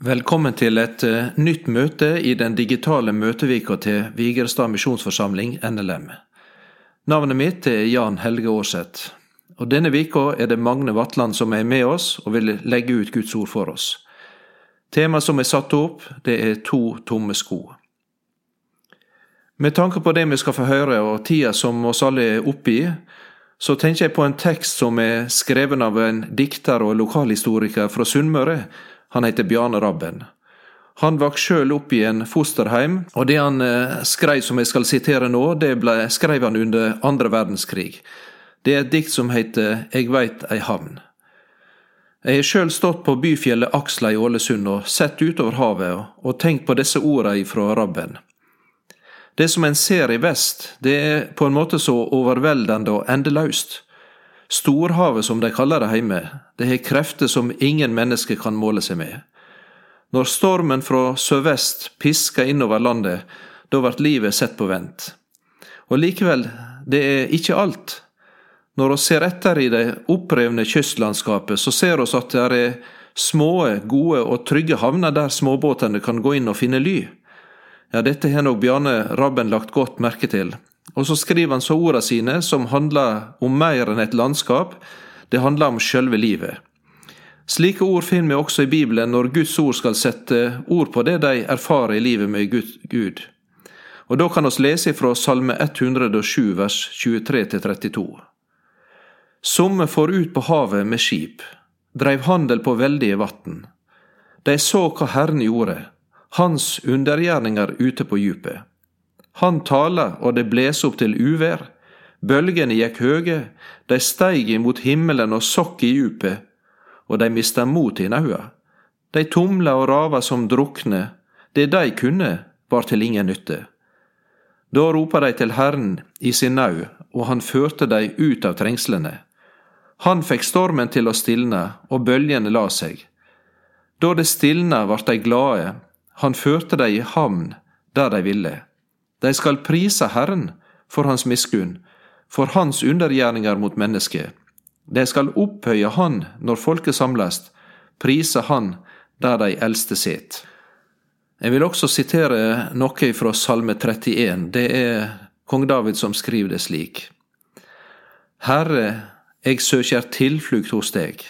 Velkommen til et uh, nytt møte i den digitale møtevika til Vigerstad misjonsforsamling, NLM. Navnet mitt er Jan Helge Aarseth. Og Denne vika er det Magne Vatland som er med oss og vil legge ut Guds ord for oss. Temaet som er satt opp, det er to tomme sko. Med tanke på det vi skal få høre og tida som oss alle er oppe i, så tenker jeg på en tekst som er skreven av en dikter og lokalhistoriker fra Sunnmøre, han heter Bjarne Rabben. Han vokste sjøl opp i en fosterheim, og det han eh, skrev som jeg skal sitere nå, det ble, skrev han under andre verdenskrig. Det er et dikt som heter Eg veit ei havn. Jeg har sjøl stått på byfjellet Aksla i Ålesund og sett utover havet og tenkt på disse orda ifra Rabben. Det som en ser i vest, det er på en måte så overveldende og endeløst. Storhavet, som de kaller det hjemme, det har krefter som ingen mennesker kan måle seg med. Når stormen fra sørvest pisker innover landet, da blir livet sett på vent. Og likevel, det er ikke alt. Når vi ser etter i det opprevne kystlandskapet, så ser vi at det er små, gode og trygge havner der småbåtene kan gå inn og finne ly. Ja, dette har nok Bjarne Rabben lagt godt merke til. Og så skriver han så orda sine, som handler om mer enn et landskap, det handler om sjølve livet. Slike ord finner vi også i Bibelen når Guds ord skal sette ord på det de erfarer i livet med Gud. Og da kan vi lese fra Salme 107 vers 23-32. Somme for ut på havet med skip, dreiv handel på veldige vatn. De så hva Herren gjorde, hans undergjerninger ute på djupet. Han tala, og det bles opp til uvær. Bølgene gikk høge, de steig imot himmelen og sokk i djupet, og de mista mot i naua. De tumla og rava som drukne, det de kunne, var til ingen nytte. Da ropa de til Herren i sin nau, og han førte de ut av trengslene. Han fikk stormen til å stilne, og bølgene la seg. Da det stilna, vart de glade, han førte de i havn, der de ville. De skal prise Herren for hans miskunn, for hans undergjerninger mot mennesket. De skal opphøye Han når folket samles, prise Han der de eldste sit. Jeg vil også sitere noe fra Salme 31. Det er kong David som skriver det slik. Herre, jeg søker tilflukt hos deg.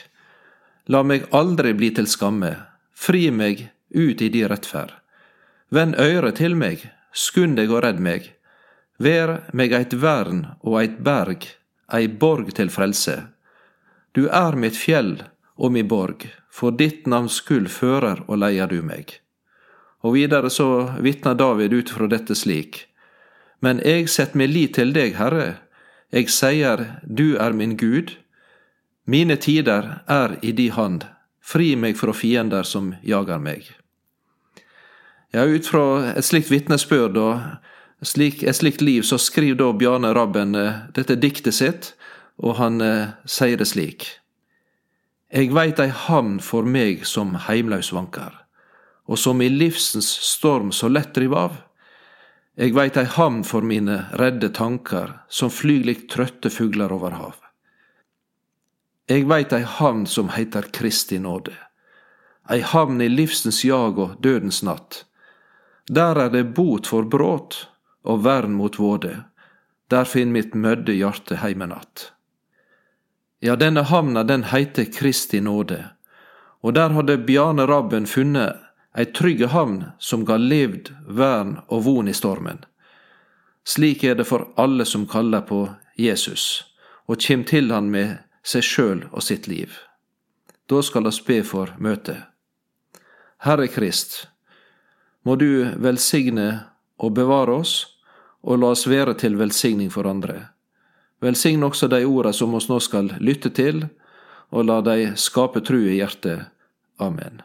La meg aldri bli til skamme. Fri meg ut i din rettferd. Vend øret til meg, skund deg og redd meg. Vær meg eit vern og eit berg, ei borg til frelse. Du er mitt fjell og mi borg, for ditt navns skyld fører og leier du meg. Og videre så vitner David ut fra dette slik. Men eg sett meg lit til deg, Herre, eg seier du er min Gud. Mine tider er i di hand, fri meg fra fiender som jager meg. Ja, ut fra et slikt vitnesbyrd og slik, et slikt liv, så skriver da Bjarne Rabben eh, dette diktet sitt, og han eh, sier det slik. Eg veit ei hamn for meg som heimlaus vankar, og som i livsens storm så lett driv av. Eg veit ei hamn for mine redde tankar, som flyg lik trøtte fuglar over hav. Eg veit ei hamn som heiter Kristi nåde, ei hamn i livsens jag og dødens natt der er det bot for bråt og vern mot våde. Der finn mitt mødde hjarte heimenatt. Ja, denne hamna den heiter Kristi nåde, og der hadde Bjarne Rabben funnet ei trygge havn som ga levd, vern og von i stormen. Slik er det for alle som kaller på Jesus og kjem til han med seg sjøl og sitt liv. Da skal oss be for møtet. Herre Krist, må du velsigne og bevare oss, og la oss være til velsigning for andre. Velsign også de orda som oss nå skal lytte til, og la de skape tru i hjertet. Amen.